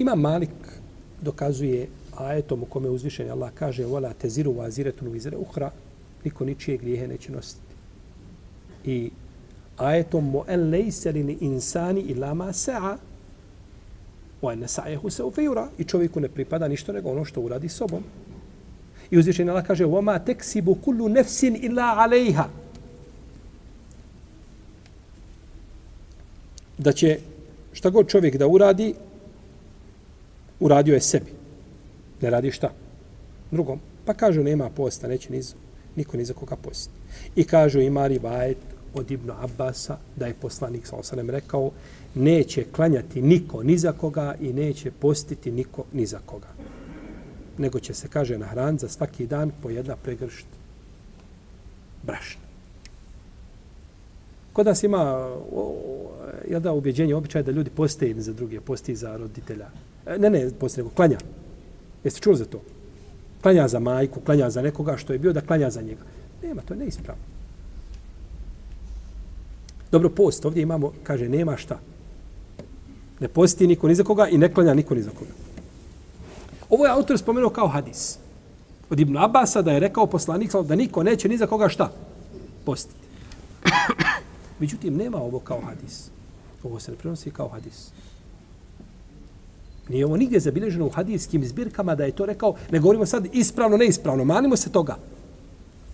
Ima Malik dokazuje ajetom u kome uzvišen Allah kaže vola teziru vaziretun wizra ukhra niko ničije grijehe neće nositi. I ajetom mu en lejseli ni insani ilama sa'a wa ene sa'jehu sawfa yura i čovjeku ne pripada ništa nego ono što uradi sobom. I uzvišen Allah kaže wa ma taksibu kullu nafsin ila 'alayha da će šta god čovjek da uradi, uradio je sebi. Ne radi šta? Drugom. Pa kažu nema posta, neće niz, niko ni za koga posti. I kažu ima rivajet od Ibnu Abbasa da je poslanik sa osanem rekao neće klanjati niko ni za koga i neće postiti niko ni za koga. Nego će se, kaže, na hran za svaki dan po jedna pregršt brašna. Kod nas ima jel da, ubjeđenje, običaj da ljudi poste za druge, posti za roditelja. E, ne, ne, poste, nego klanja. Jeste čuli za to? Klanja za majku, klanja za nekoga što je bio da klanja za njega. Nema, to je neispravno. Dobro, post, ovdje imamo, kaže, nema šta. Ne posti niko ni za koga i ne klanja niko ni za koga. Ovo je autor spomenuo kao hadis. Od Ibn Abasa da je rekao poslanik da niko neće ni za koga šta postiti. Međutim, nema ovo kao hadis. Ovo se ne prenosi kao hadis. Nije ovo nigdje zabilježeno u hadijskim zbirkama da je to rekao. Ne govorimo sad ispravno, neispravno. Manimo se toga.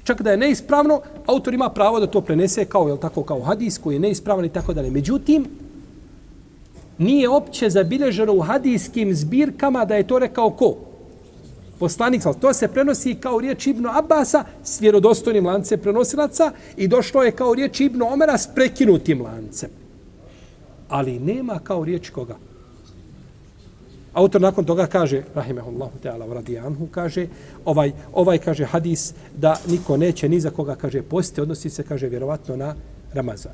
Čak da je neispravno, autor ima pravo da to prenese kao, jel tako, kao hadis koji je neispravan i tako dalje. Međutim, nije opće zabilježeno u hadijskim zbirkama da je to rekao ko? Poslanik, to se prenosi kao riječ Ibnu Abasa s vjerodostojnim lancem prenosilaca i došlo je kao riječ Ibnu Omera s prekinutim lancem. Ali nema kao riječ koga? Autor nakon toga kaže, rahimehullahu ta'ala radijanhu, kaže, ovaj, ovaj kaže hadis da niko neće ni za koga, kaže, posti, odnosi se, kaže, vjerovatno na Ramazan.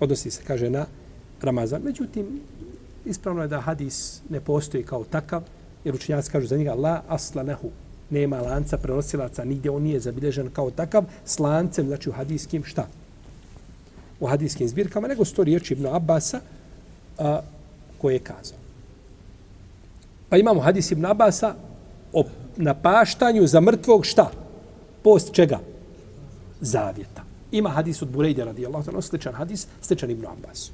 Odnosi se, kaže, na Ramazan. Međutim, ispravno je da hadis ne postoji kao takav, jer učinjaci kažu za njega la asla nehu. Nema lanca prenosilaca, nigdje on nije zabilježen kao takav, s lancem, znači u hadijskim šta? U hadijskim zbirkama, nego sto riječi Ibn Abasa a, koje je kazao. Pa imamo hadis Ibn Abasa o napaštanju za mrtvog šta? Post čega? Zavjeta. Ima hadis od Burejde radijallahu ta'ala, sličan hadis, sličan Ibn Abbasu.